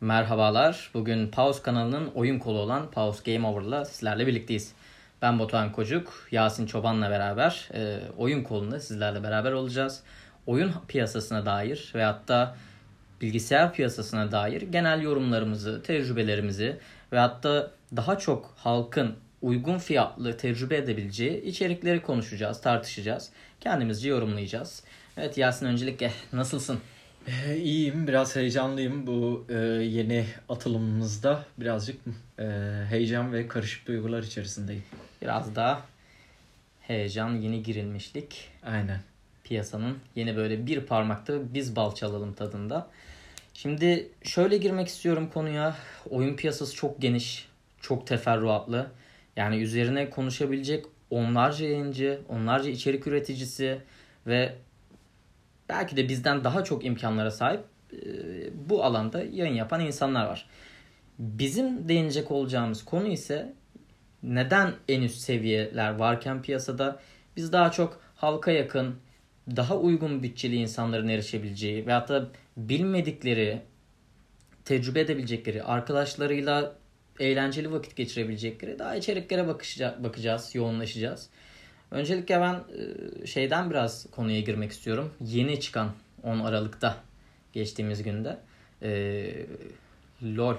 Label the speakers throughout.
Speaker 1: Merhabalar. Bugün Pause kanalının oyun kolu olan Pause Game Over'la sizlerle birlikteyiz. Ben Batuhan Kocuk, Yasin Çoban'la beraber e, oyun kolunda sizlerle beraber olacağız. Oyun piyasasına dair ve hatta bilgisayar piyasasına dair genel yorumlarımızı, tecrübelerimizi ve hatta daha çok halkın uygun fiyatlı tecrübe edebileceği içerikleri konuşacağız, tartışacağız. Kendimizce yorumlayacağız. Evet Yasin öncelikle nasılsın?
Speaker 2: Ee, iyiyim, biraz heyecanlıyım bu e, yeni atılımımızda. Birazcık e, heyecan ve karışık duygular içerisindeyim.
Speaker 1: Biraz daha heyecan, yeni girilmişlik.
Speaker 2: Aynen.
Speaker 1: Piyasanın yeni böyle bir parmakta biz bal çalalım tadında. Şimdi şöyle girmek istiyorum konuya. Oyun piyasası çok geniş, çok teferruatlı. Yani üzerine konuşabilecek onlarca yayıncı, onlarca içerik üreticisi ve belki de bizden daha çok imkanlara sahip e, bu alanda yayın yapan insanlar var. Bizim değinecek olacağımız konu ise neden en üst seviyeler varken piyasada biz daha çok halka yakın, daha uygun bütçeli insanların erişebileceği ve hatta bilmedikleri, tecrübe edebilecekleri, arkadaşlarıyla eğlenceli vakit geçirebilecekleri daha içeriklere bakacağız, yoğunlaşacağız. Öncelikle ben e, şeyden biraz konuya girmek istiyorum. Yeni çıkan 10 Aralık'ta geçtiğimiz günde e, LoL,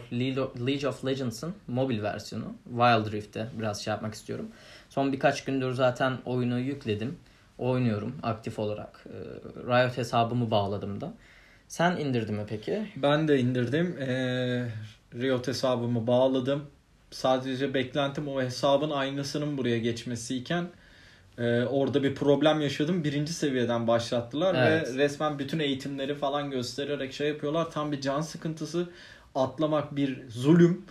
Speaker 1: League of Legends'ın mobil versiyonu Wild Rift'te biraz şey yapmak istiyorum. Son birkaç gündür zaten oyunu yükledim. Oynuyorum aktif olarak. E, Riot hesabımı bağladım da. Sen indirdin mi peki?
Speaker 2: Ben de indirdim. Ee, Riot hesabımı bağladım. Sadece beklentim o hesabın aynısının buraya geçmesiyken ee, orada bir problem yaşadım. Birinci seviyeden başlattılar evet. ve resmen bütün eğitimleri falan göstererek şey yapıyorlar. Tam bir can sıkıntısı. Atlamak bir zulüm.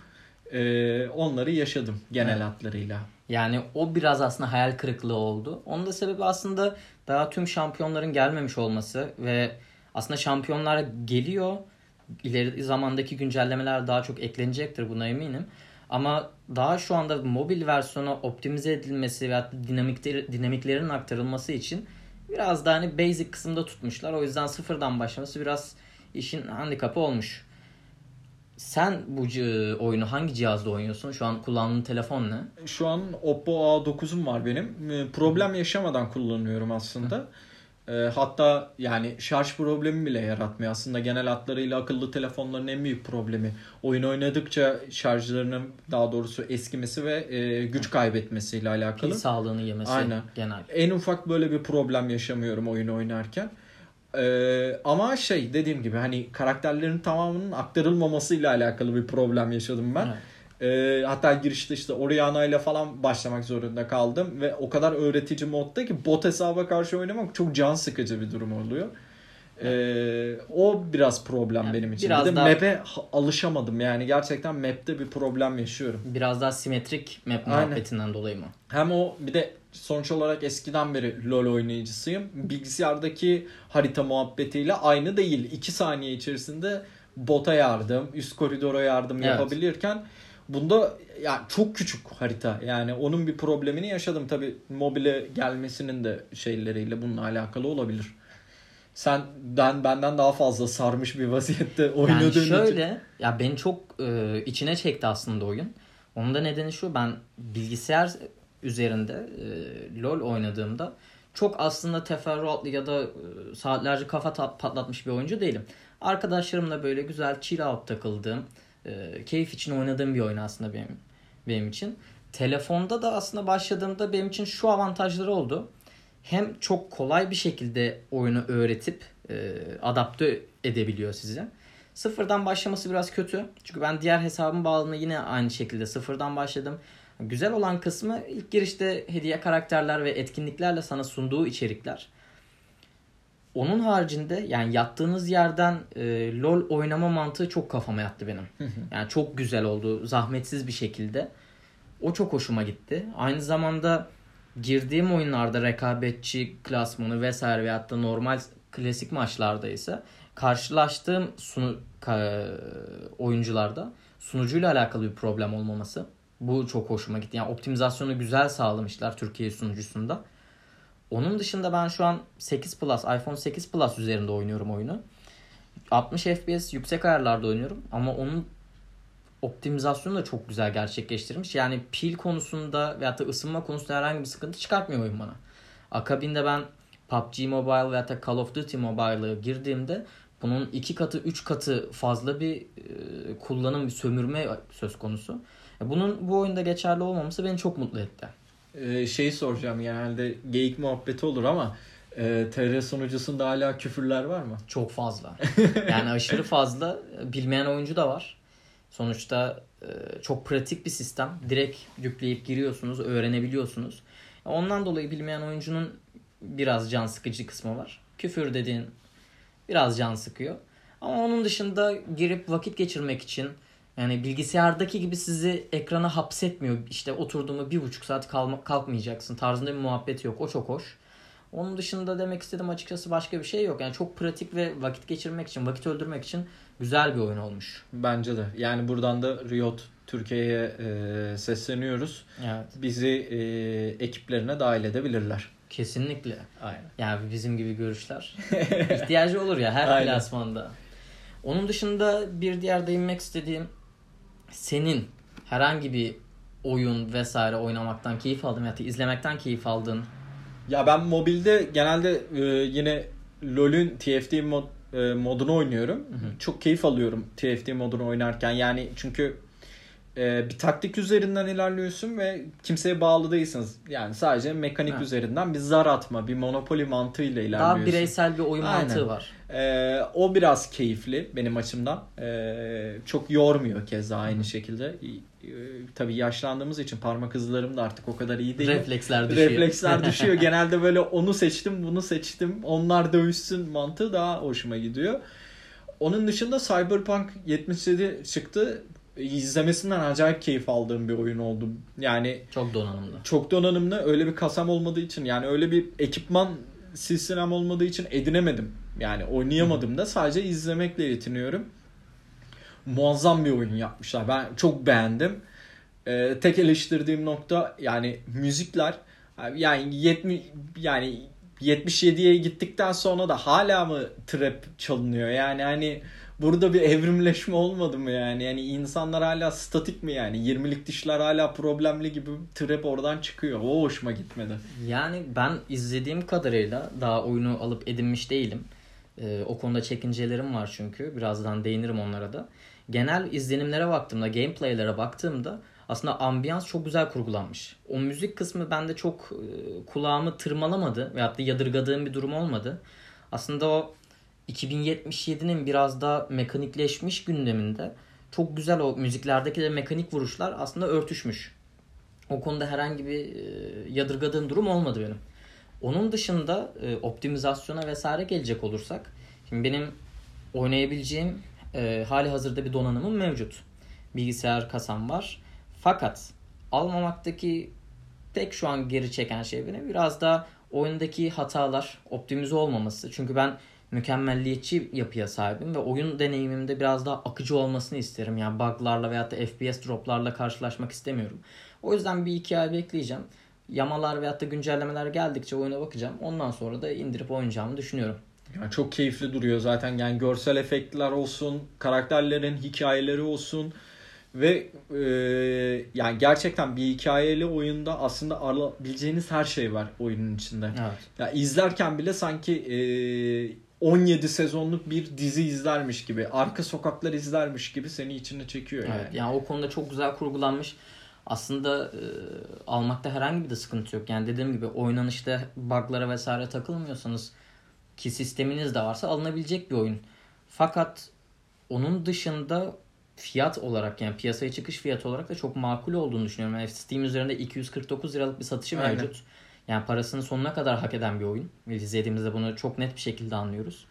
Speaker 2: Ee, onları yaşadım genel evet. hatlarıyla.
Speaker 1: Yani o biraz aslında hayal kırıklığı oldu. Onun da sebebi aslında daha tüm şampiyonların gelmemiş olması ve aslında şampiyonlar geliyor. İleri zamandaki güncellemeler daha çok eklenecektir buna eminim. Ama daha şu anda mobil versiyona optimize edilmesi ve dinamikleri, dinamiklerin aktarılması için biraz daha hani basic kısımda tutmuşlar. O yüzden sıfırdan başlaması biraz işin handikapı olmuş. Sen bu oyunu hangi cihazda oynuyorsun? Şu an kullandığın telefon ne?
Speaker 2: Şu an Oppo A9'um var benim. Problem yaşamadan kullanıyorum aslında. E, hatta yani şarj problemi bile yaratmıyor. Aslında genel hatlarıyla akıllı telefonların en büyük problemi. Oyun oynadıkça şarjlarının daha doğrusu eskimesi ve e, güç kaybetmesiyle alakalı.
Speaker 1: Pil sağlığını yemesi Aynen. genel.
Speaker 2: En ufak böyle bir problem yaşamıyorum oyun oynarken. Ee, ama şey dediğim gibi hani karakterlerin tamamının aktarılmamasıyla alakalı bir problem yaşadım ben. Evet. E, hatta girişte işte Oriana ile falan başlamak zorunda kaldım ve o kadar öğretici modda ki bot hesaba karşı oynamak çok can sıkıcı bir durum oluyor. Ee, o biraz problem yani benim için. Biraz bir de daha... map'e alışamadım yani gerçekten map'te bir problem yaşıyorum.
Speaker 1: Biraz daha simetrik map Aynen. muhabbetinden dolayı mı?
Speaker 2: Hem o bir de sonuç olarak eskiden beri LoL oynayıcısıyım. Bilgisayardaki harita muhabbetiyle aynı değil. 2 saniye içerisinde bota yardım, üst koridora yardım evet. yapabilirken Bunda yani çok küçük harita. Yani onun bir problemini yaşadım. Tabi mobile gelmesinin de şeyleriyle bununla alakalı olabilir. Sen ben benden daha fazla sarmış bir vaziyette oynadığın yani
Speaker 1: şöyle, için. ya beni çok e, içine çekti aslında oyun. Onun da nedeni şu ben bilgisayar üzerinde e, LoL oynadığımda çok aslında teferruatlı ya da e, saatlerce kafa patlatmış bir oyuncu değilim. Arkadaşlarımla böyle güzel chill out takıldığım, e, keyif için oynadığım bir oyun aslında benim benim için. Telefonda da aslında başladığımda benim için şu avantajları oldu. Hem çok kolay bir şekilde oyunu öğretip e, adapte edebiliyor size. Sıfırdan başlaması biraz kötü. Çünkü ben diğer hesabımı bağladığımda yine aynı şekilde sıfırdan başladım. Güzel olan kısmı ilk girişte hediye karakterler ve etkinliklerle sana sunduğu içerikler. Onun haricinde yani yattığınız yerden e, LoL oynama mantığı çok kafama yattı benim. yani çok güzel oldu. Zahmetsiz bir şekilde. O çok hoşuma gitti. Aynı zamanda girdiğim oyunlarda rekabetçi klasmanı vesaire veyahut da normal klasik maçlarda ise karşılaştığım sunu, ka, oyuncularda sunucuyla alakalı bir problem olmaması. Bu çok hoşuma gitti. Yani optimizasyonu güzel sağlamışlar Türkiye sunucusunda. Onun dışında ben şu an 8 Plus, iPhone 8 Plus üzerinde oynuyorum oyunu. 60 FPS yüksek ayarlarda oynuyorum ama onun optimizasyonu da çok güzel gerçekleştirmiş. Yani pil konusunda veyahut da ısınma konusunda herhangi bir sıkıntı çıkartmıyor oyun bana. Akabinde ben PUBG Mobile veyahut da Call of Duty Mobile'a girdiğimde bunun iki katı, üç katı fazla bir e, kullanım, bir sömürme söz konusu. E, bunun bu oyunda geçerli olmaması beni çok mutlu etti.
Speaker 2: Ee, şey soracağım genelde geyik muhabbeti olur ama e, TR sunucusunda hala küfürler var mı?
Speaker 1: Çok fazla. Yani aşırı fazla. Bilmeyen oyuncu da var. Sonuçta e, çok pratik bir sistem. Direkt yükleyip giriyorsunuz, öğrenebiliyorsunuz. Ondan dolayı bilmeyen oyuncunun biraz can sıkıcı kısmı var. Küfür dediğin biraz can sıkıyor. Ama onun dışında girip vakit geçirmek için yani bilgisayardaki gibi sizi ekrana hapsetmiyor. İşte oturduğumu bir buçuk saat kalma, kalkmayacaksın tarzında bir muhabbet yok. O çok hoş. Onun dışında demek istediğim açıkçası başka bir şey yok. Yani çok pratik ve vakit geçirmek için, vakit öldürmek için güzel bir oyun olmuş.
Speaker 2: Bence de. Yani buradan da Riot Türkiye'ye e, sesleniyoruz.
Speaker 1: Evet.
Speaker 2: Bizi e, ekiplerine dahil edebilirler.
Speaker 1: Kesinlikle.
Speaker 2: Aynen.
Speaker 1: Yani bizim gibi görüşler ihtiyacı olur ya her
Speaker 2: Aynen.
Speaker 1: klasmanda. Onun dışında bir diğer değinmek istediğim senin herhangi bir oyun vesaire oynamaktan keyif aldın ya da izlemekten keyif aldın.
Speaker 2: Ya ben mobilde genelde e, yine LoL'ün TFT mod, e, modunu oynuyorum.
Speaker 1: hı.
Speaker 2: Çok keyif alıyorum TFT modunu oynarken. Yani çünkü e, bir taktik üzerinden ilerliyorsun ve kimseye bağlı değilsiniz. Yani sadece mekanik
Speaker 1: Ha.
Speaker 2: üzerinden bir zar atma, bir monopoli mantığıyla ilerliyorsun.
Speaker 1: Daha bireysel bir oyun
Speaker 2: Aynen.
Speaker 1: mantığı var.
Speaker 2: Ee, o biraz keyifli benim açımdan. Ee, çok yormuyor keza aynı şekilde. Ee, tabii yaşlandığımız için parmak hızlarım da artık o kadar iyi değil.
Speaker 1: Refleksler düşüyor.
Speaker 2: Refleksler düşüyor. Genelde böyle onu seçtim, bunu seçtim. Onlar dövüşsün mantığı daha hoşuma gidiyor. Onun dışında Cyberpunk 77 çıktı. İzlemesinden acayip keyif aldığım bir oyun oldu. Yani
Speaker 1: Çok donanımlı.
Speaker 2: çok donanımlı öyle bir kasam olmadığı için yani öyle bir ekipman sistem olmadığı için edinemedim. Yani oynayamadım da sadece izlemekle yetiniyorum. Muazzam bir oyun yapmışlar. Ben çok beğendim. Ee, tek eleştirdiğim nokta yani müzikler yani 70 yani 77'ye gittikten sonra da hala mı trap çalınıyor? Yani hani burada bir evrimleşme olmadı mı yani? Yani insanlar hala statik mi yani? 20'lik dişler hala problemli gibi trap oradan çıkıyor. O hoşuma gitmedi.
Speaker 1: Yani ben izlediğim kadarıyla daha oyunu alıp edinmiş değilim. Ee, o konuda çekincelerim var çünkü. Birazdan değinirim onlara da. Genel izlenimlere baktığımda, gameplaylere baktığımda aslında ambiyans çok güzel kurgulanmış. O müzik kısmı bende çok e, kulağımı tırmalamadı veyahut da yadırgadığım bir durum olmadı. Aslında o 2077'nin biraz daha mekanikleşmiş gündeminde çok güzel o müziklerdeki de mekanik vuruşlar aslında örtüşmüş. O konuda herhangi bir e, yadırgadığım durum olmadı benim. Onun dışında e, optimizasyona vesaire gelecek olursak şimdi benim oynayabileceğim e, hali hazırda bir donanımım mevcut. Bilgisayar kasam var. Fakat almamaktaki tek şu an geri çeken şey beni biraz da oyundaki hatalar optimize olmaması. Çünkü ben mükemmelliyetçi yapıya sahibim ve oyun deneyimimde biraz daha akıcı olmasını isterim. Yani buglarla veyahut da FPS droplarla karşılaşmak istemiyorum. O yüzden bir iki ay bekleyeceğim. Yamalar veyahut da güncellemeler geldikçe oyuna bakacağım. Ondan sonra da indirip oynayacağımı düşünüyorum.
Speaker 2: Yani çok keyifli duruyor zaten. Yani görsel efektler olsun, karakterlerin hikayeleri olsun ve e, yani gerçekten bir hikayeli oyunda aslında alabileceğiniz her şey var oyunun içinde.
Speaker 1: Evet.
Speaker 2: Ya izlerken bile sanki e, 17 sezonluk bir dizi izlermiş gibi, arka sokaklar izlermiş gibi seni içine çekiyor yani.
Speaker 1: Evet, yani o konuda çok güzel kurgulanmış. Aslında e, almakta herhangi bir de sıkıntı yok. Yani dediğim gibi oynanışta bug'lara vesaire takılmıyorsanız ki sisteminiz de varsa alınabilecek bir oyun. Fakat onun dışında fiyat olarak yani piyasaya çıkış fiyatı olarak da çok makul olduğunu düşünüyorum. Yani Steam üzerinde 249 liralık bir satışı
Speaker 2: Aynen.
Speaker 1: mevcut. Yani parasını sonuna kadar hak eden bir oyun. İzlediğimizde bunu çok net bir şekilde anlıyoruz.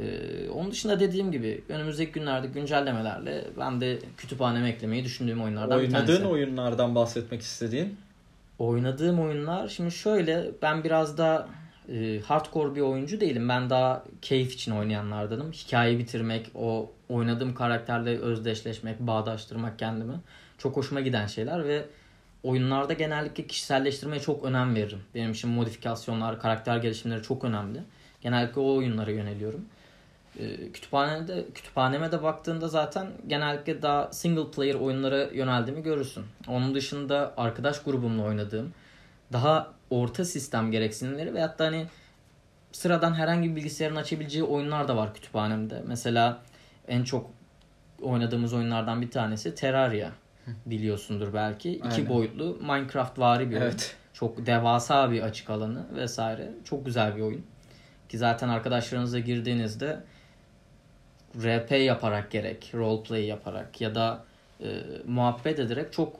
Speaker 1: Ee, onun dışında dediğim gibi önümüzdeki günlerde güncellemelerle ben de kütüphaneme eklemeyi düşündüğüm oyunlardan bir tanesi.
Speaker 2: Oynadığın oyunlardan bahsetmek istediğin.
Speaker 1: Oynadığım oyunlar şimdi şöyle ben biraz da e, hardcore bir oyuncu değilim. Ben daha keyif için oynayanlardanım. Hikayeyi bitirmek, o oynadığım karakterle özdeşleşmek, bağdaştırmak kendimi çok hoşuma giden şeyler ve oyunlarda genellikle kişiselleştirmeye çok önem veririm. Benim için modifikasyonlar, karakter gelişimleri çok önemli. Genellikle o oyunlara yöneliyorum. E, kütüphanede kütüphaneme de baktığında zaten genellikle daha single player oyunlara yöneldiğimi görürsün. Onun dışında arkadaş grubumla oynadığım daha orta sistem gereksinimleri ve hatta hani sıradan herhangi bir bilgisayarın açabileceği oyunlar da var kütüphanemde. Mesela en çok oynadığımız oyunlardan bir tanesi Terraria biliyorsundur belki. İki
Speaker 2: Aynen.
Speaker 1: boyutlu Minecraft vari bir oyun.
Speaker 2: Evet.
Speaker 1: Çok devasa bir açık alanı vesaire. Çok güzel bir oyun. Ki zaten arkadaşlarınızla girdiğinizde RP yaparak gerek, roleplay yaparak ya da e, muhabbet ederek çok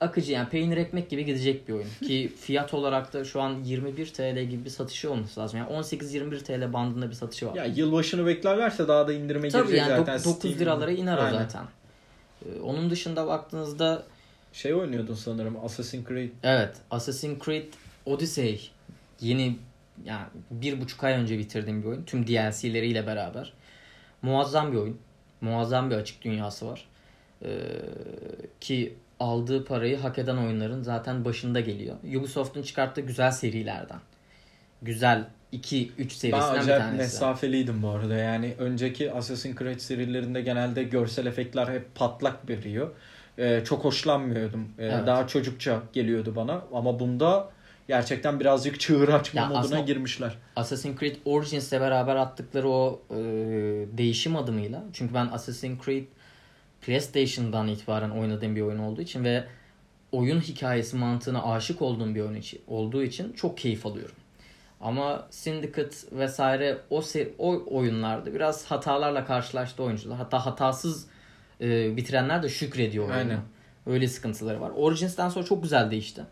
Speaker 1: akıcı yani peynir ekmek gibi gidecek bir oyun. Ki fiyat olarak da şu an 21 TL gibi bir satışı olması lazım. Yani 18-21 TL bandında bir satışı var.
Speaker 2: Ya yılbaşını beklerlerse daha da indirime
Speaker 1: Tabii
Speaker 2: girecek
Speaker 1: yani
Speaker 2: zaten.
Speaker 1: dok- 9
Speaker 2: Steam-
Speaker 1: liralara iner o zaten. E, onun dışında baktığınızda
Speaker 2: Şey oynuyordun sanırım Assassin's Creed.
Speaker 1: Evet, Assassin's Creed Odyssey yeni yani bir buçuk ay önce bitirdiğim bir oyun. Tüm DLC'leriyle beraber. Muazzam bir oyun. Muazzam bir açık dünyası var. Ee, ki aldığı parayı hak eden oyunların zaten başında geliyor. Ubisoft'un çıkarttığı güzel serilerden. Güzel 2-3
Speaker 2: Ben
Speaker 1: serisinden bir
Speaker 2: acayip
Speaker 1: tanesi.
Speaker 2: mesafeliydim bu arada. Yani önceki Assassin's Creed serilerinde genelde görsel efektler hep patlak veriyor. Ee, çok hoşlanmıyordum. Ee,
Speaker 1: Evet.
Speaker 2: Daha çocukça geliyordu bana. Ama bunda gerçekten birazcık çığır açma
Speaker 1: Ya
Speaker 2: moduna girmişler.
Speaker 1: Assassin's Creed Origins'le beraber attıkları o e, değişim adımıyla çünkü ben Assassin's Creed PlayStation'dan itibaren oynadığım bir oyun olduğu için ve oyun hikayesi mantığına aşık olduğum bir oyun için, olduğu için çok keyif alıyorum. Ama Syndicate vesaire o se- o oyunlarda biraz hatalarla karşılaştı oyuncular. Hatta hatasız e, bitirenler de şükrediyor oyunu.
Speaker 2: Aynen.
Speaker 1: Öyle sıkıntıları var. Origins'ten sonra çok güzel değişti.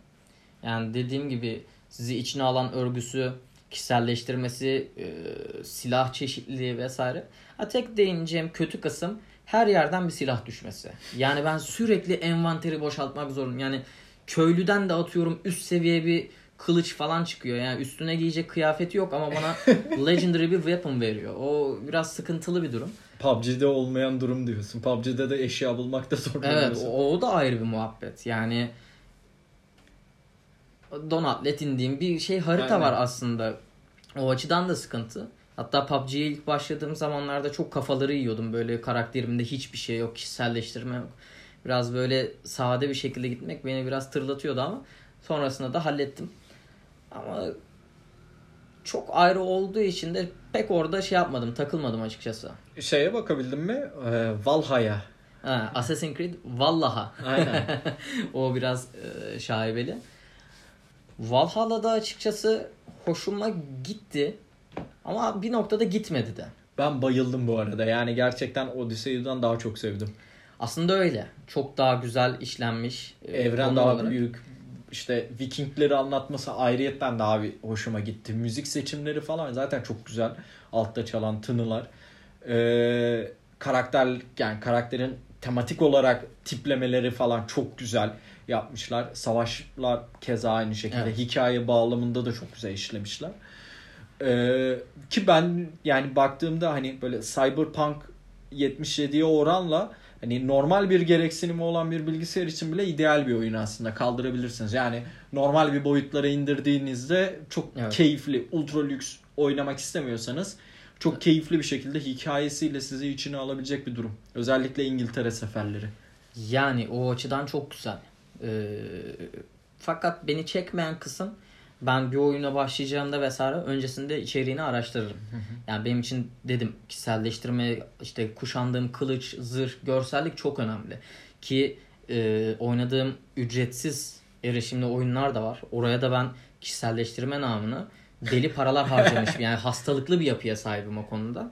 Speaker 1: Yani dediğim gibi sizi içine alan örgüsü, kişiselleştirmesi, e, silah çeşitliliği vesaire. Ha tek değineceğim kötü kısım her yerden bir silah düşmesi. Yani ben sürekli envanteri boşaltmak zorundayım. Yani köylüden de atıyorum üst seviye bir kılıç falan çıkıyor. Yani üstüne giyecek kıyafeti yok ama bana legendary bir weapon veriyor. O biraz sıkıntılı bir durum.
Speaker 2: PUBG'de olmayan durum diyorsun. PUBG'de de eşya bulmakta sorun
Speaker 1: Evet o, o da ayrı bir muhabbet. Yani Donatlet indiğim bir şey harita
Speaker 2: Aynen.
Speaker 1: var aslında. O açıdan da sıkıntı. Hatta PUBG'ye ilk başladığım zamanlarda çok kafaları yiyordum. Böyle karakterimde hiçbir şey yok, kişiselleştirme yok. Biraz böyle sade bir şekilde gitmek beni biraz tırlatıyordu ama sonrasında da hallettim. Ama çok ayrı olduğu için de pek orada şey yapmadım, takılmadım açıkçası.
Speaker 2: Şeye bakabildin mi? Ee, Valhalla.
Speaker 1: Ha, Assassin's Creed vallaha.
Speaker 2: Aynen.
Speaker 1: o biraz e, şaibeli. Valhalla'da açıkçası hoşuma gitti. Ama bir noktada gitmedi de.
Speaker 2: ben bayıldım bu arada. Yani gerçekten Odyssey'den daha çok sevdim.
Speaker 1: Aslında öyle. Çok daha güzel işlenmiş. e,
Speaker 2: Evren daha
Speaker 1: olarak.
Speaker 2: büyük. İşte Vikingleri anlatması ayrıyetten daha bir hoşuma gitti. Müzik seçimleri falan zaten çok güzel. Altta çalan tınılar. Ee, karakter yani karakterin tematik olarak tiplemeleri falan çok güzel yapmışlar. Savaşlar keza aynı şekilde.
Speaker 1: Evet.
Speaker 2: Hikaye bağlamında da çok güzel işlemişler. Ee, ki ben yani baktığımda hani böyle Cyberpunk 77'ye oranla hani normal bir gereksinimi olan bir bilgisayar için bile ideal bir oyun aslında kaldırabilirsiniz. Yani normal bir boyutlara indirdiğinizde çok
Speaker 1: Evet.
Speaker 2: keyifli, ultra lüks oynamak istemiyorsanız çok keyifli bir şekilde hikayesiyle sizi içine alabilecek bir durum. Özellikle İngiltere seferleri.
Speaker 1: Yani o açıdan çok güzel. Ee, fakat beni çekmeyen kısım ben bir oyuna başlayacağımda vesaire öncesinde içeriğini araştırırım. Yani benim için dedim kişiselleştirme işte kuşandığım kılıç, zırh, görsellik çok önemli. Ki e, oynadığım ücretsiz erişimli oyunlar da var. Oraya da ben kişiselleştirme namına deli paralar harcamışım. Yani hastalıklı bir yapıya sahibim o konuda.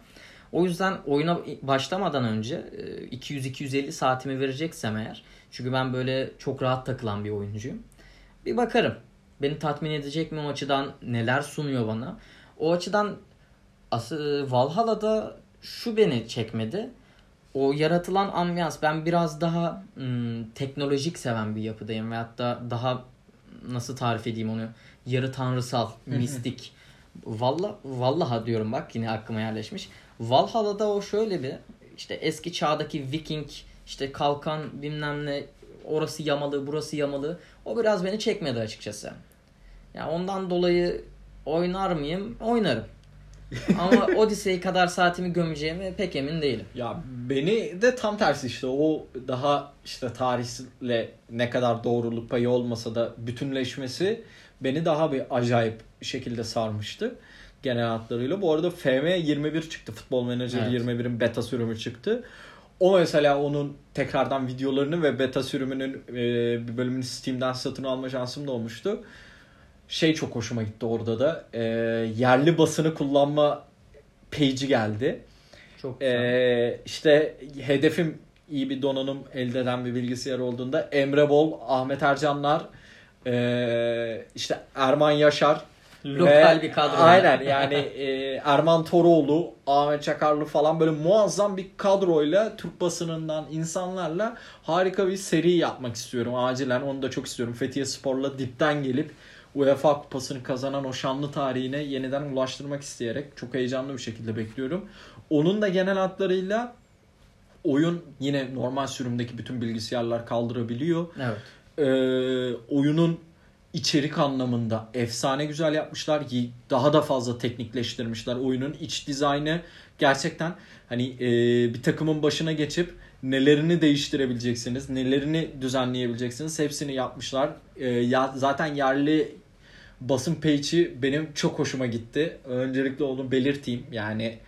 Speaker 1: O yüzden oyuna başlamadan önce e, 200-250 saatimi vereceksem eğer. Çünkü ben böyle çok rahat takılan bir oyuncuyum. Bir bakarım. Beni tatmin edecek mi o açıdan neler sunuyor bana. O açıdan asıl Valhalla'da şu beni çekmedi. O yaratılan ambiyans ben biraz daha ım, teknolojik seven bir yapıdayım ve hatta daha nasıl tarif edeyim onu yarı tanrısal, mistik. Valla vallaha diyorum bak yine aklıma yerleşmiş. Valhalla'da o şöyle bir işte eski çağdaki Viking işte kalkan bilmem ne orası yamalı burası yamalı o biraz beni çekmedi açıkçası. Ya ondan dolayı oynar mıyım? Oynarım. Ama Odyssey kadar saatimi gömeceğime pek emin değilim.
Speaker 2: Ya beni de tam tersi işte o daha işte tarihle ne kadar doğruluk payı olmasa da bütünleşmesi beni daha bir acayip şekilde sarmıştı genel hatlarıyla. Bu arada FM 21 çıktı. Futbol Manager
Speaker 1: Evet.
Speaker 2: 21'in beta sürümü çıktı. O mesela onun tekrardan videolarını ve beta sürümünün e, bir bölümünü Steam'den satın alma şansım da olmuştu. Şey çok hoşuma gitti orada da. E, yerli basını kullanma page'i geldi.
Speaker 1: Çok güzel.
Speaker 2: Ee, işte hedefim iyi bir donanım elde eden bir bilgisayar olduğunda Emre Bol, Ahmet Ercanlar, ee, işte Erman Yaşar
Speaker 1: Lokal
Speaker 2: ve-
Speaker 1: bir kadro.
Speaker 2: Aynen yani ee, Erman Toroğlu, Ahmet Çakarlı falan böyle muazzam bir kadroyla Türk basınından insanlarla harika bir seri yapmak istiyorum. Acilen onu da çok istiyorum. Fethiye Spor'la dipten gelip UEFA kupasını kazanan o şanlı tarihine yeniden ulaştırmak isteyerek çok heyecanlı bir şekilde bekliyorum. Onun da genel hatlarıyla oyun yine normal sürümdeki bütün bilgisayarlar kaldırabiliyor.
Speaker 1: Evet.
Speaker 2: Ee, oyunun içerik anlamında efsane güzel yapmışlar. Daha da fazla teknikleştirmişler. Oyunun iç dizaynı gerçekten hani e, bir takımın başına geçip nelerini değiştirebileceksiniz, nelerini düzenleyebileceksiniz hepsini yapmışlar. Ee, ya zaten yerli basın page'i benim çok hoşuma gitti. Öncelikle onu belirteyim. Yani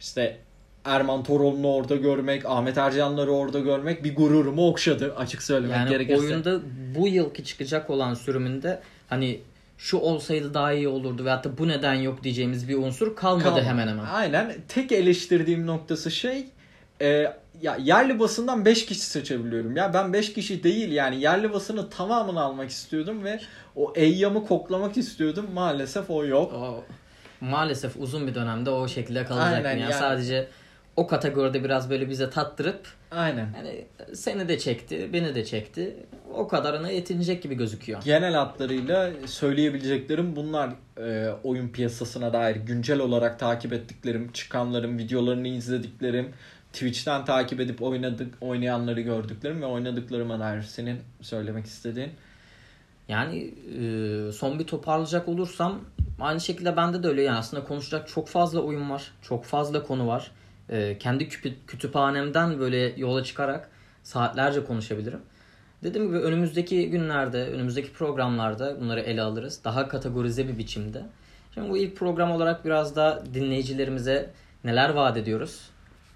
Speaker 2: işte Erman Toroğlu'nu orada görmek, Ahmet Ercanları orada görmek bir gururumu okşadı açık söylemek
Speaker 1: Yani
Speaker 2: gerekirse.
Speaker 1: oyunda bu yılki çıkacak olan sürümünde hani şu olsaydı daha iyi olurdu veyahut da bu neden yok diyeceğimiz bir unsur kalmadı
Speaker 2: Kalmadı.
Speaker 1: hemen hemen.
Speaker 2: Aynen. Tek eleştirdiğim noktası şey e, ya yerli basından 5 kişi seçebiliyorum. Ya ben 5 kişi değil yani yerli basını tamamını almak istiyordum ve o eyyamı koklamak istiyordum. Maalesef o yok.
Speaker 1: O, maalesef uzun bir dönemde o şekilde kalacak.
Speaker 2: Aynen,
Speaker 1: yani.
Speaker 2: yani.
Speaker 1: Sadece o kategoride biraz böyle bize tattırıp
Speaker 2: Aynen.
Speaker 1: yani seni de çekti, beni de çekti. O kadarına yetinecek gibi gözüküyor.
Speaker 2: Genel hatlarıyla söyleyebileceklerim bunlar e, oyun piyasasına dair güncel olarak takip ettiklerim, çıkanlarım, videolarını izlediklerim, Twitch'ten takip edip oynadık, oynayanları gördüklerim ve oynadıklarıma dair senin söylemek istediğin.
Speaker 1: Yani e, son bir toparlayacak olursam aynı şekilde bende de öyle yani aslında konuşacak çok fazla oyun var. Çok fazla konu var. E, kendi kütüphanemden böyle yola çıkarak saatlerce konuşabilirim. Dediğim gibi önümüzdeki günlerde, önümüzdeki programlarda bunları ele alırız. Daha kategorize bir biçimde. Şimdi bu ilk program olarak biraz da dinleyicilerimize neler vaat ediyoruz?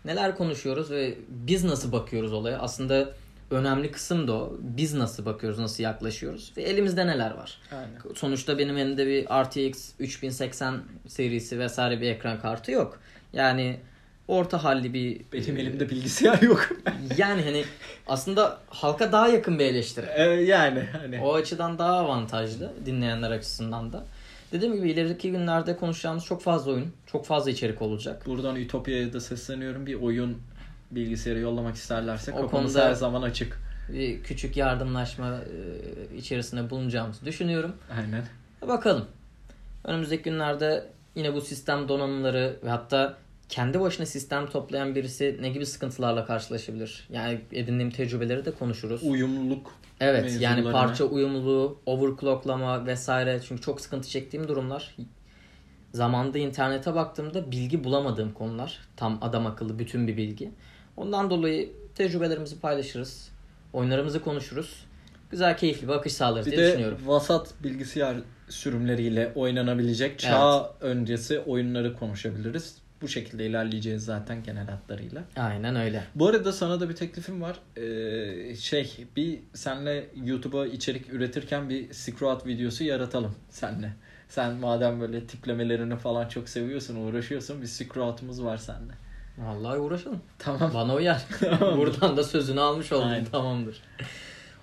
Speaker 1: Neler konuşuyoruz ve biz nasıl bakıyoruz olaya? Aslında önemli kısım da o. Biz nasıl bakıyoruz, nasıl yaklaşıyoruz ve elimizde neler var?
Speaker 2: Aynen.
Speaker 1: Sonuçta benim elimde bir RTX 3080 serisi vesaire bir ekran kartı yok. Yani orta halli bir
Speaker 2: Benim elimde bilgisayar yok.
Speaker 1: yani hani aslında halka daha yakın bir eleştiri.
Speaker 2: E, yani hani
Speaker 1: O açıdan daha avantajlı dinleyenler açısından da. Dediğim gibi ileriki günlerde konuşacağımız çok fazla oyun, çok fazla içerik olacak.
Speaker 2: buradan Ütopya'ya da sesleniyorum. Bir oyun bilgisayarı yollamak isterlerse
Speaker 1: O
Speaker 2: kapımız her zaman açık.
Speaker 1: Bir küçük yardımlaşma e, içerisinde bulunacağımızı düşünüyorum.
Speaker 2: Aynen.
Speaker 1: Bakalım. Önümüzdeki günlerde yine bu sistem donanımları ve hatta kendi başına sistem toplayan birisi ne gibi sıkıntılarla karşılaşabilir? Yani edindiğim tecrübeleri de konuşuruz.
Speaker 2: Uyumluluk.
Speaker 1: Evet yani parça uyumluluğu, overclocklama vesaire çünkü çok sıkıntı çektiğim durumlar. Zamanda internete baktığımda bilgi bulamadığım konular. Tam adam akıllı bütün bir bilgi. Ondan dolayı tecrübelerimizi paylaşırız. Oyunlarımızı konuşuruz. Güzel keyifli bir akış sağlarız
Speaker 2: Bir
Speaker 1: diye
Speaker 2: de
Speaker 1: düşünüyorum.
Speaker 2: vasat bilgisayar sürümleriyle oynanabilecek çağ öncesi oyunları konuşabiliriz. Bu şekilde ilerleyeceğiz zaten genel hatlarıyla.
Speaker 1: Aynen öyle.
Speaker 2: Bu arada sana da bir teklifim var. Ee, şey bir senle YouTube'a içerik üretirken bir scroat videosu yaratalım senle. Sen madem böyle tiplemelerini falan çok seviyorsun, uğraşıyorsun bir scroat'ımız var seninle.
Speaker 1: Vallahi uğraşalım.
Speaker 2: Tamam.
Speaker 1: Bana uyar. Buradan da sözünü almış oldum.
Speaker 2: Aynen.
Speaker 1: Tamamdır.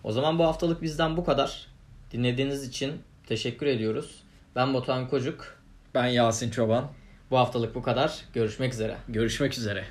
Speaker 1: O zaman bu haftalık bizden bu kadar. Dinlediğiniz için teşekkür ediyoruz. Ben Batuhan Kocuk.
Speaker 2: Ben Yasin Çoban.
Speaker 1: Bu haftalık bu kadar. Görüşmek üzere.
Speaker 2: Görüşmek üzere.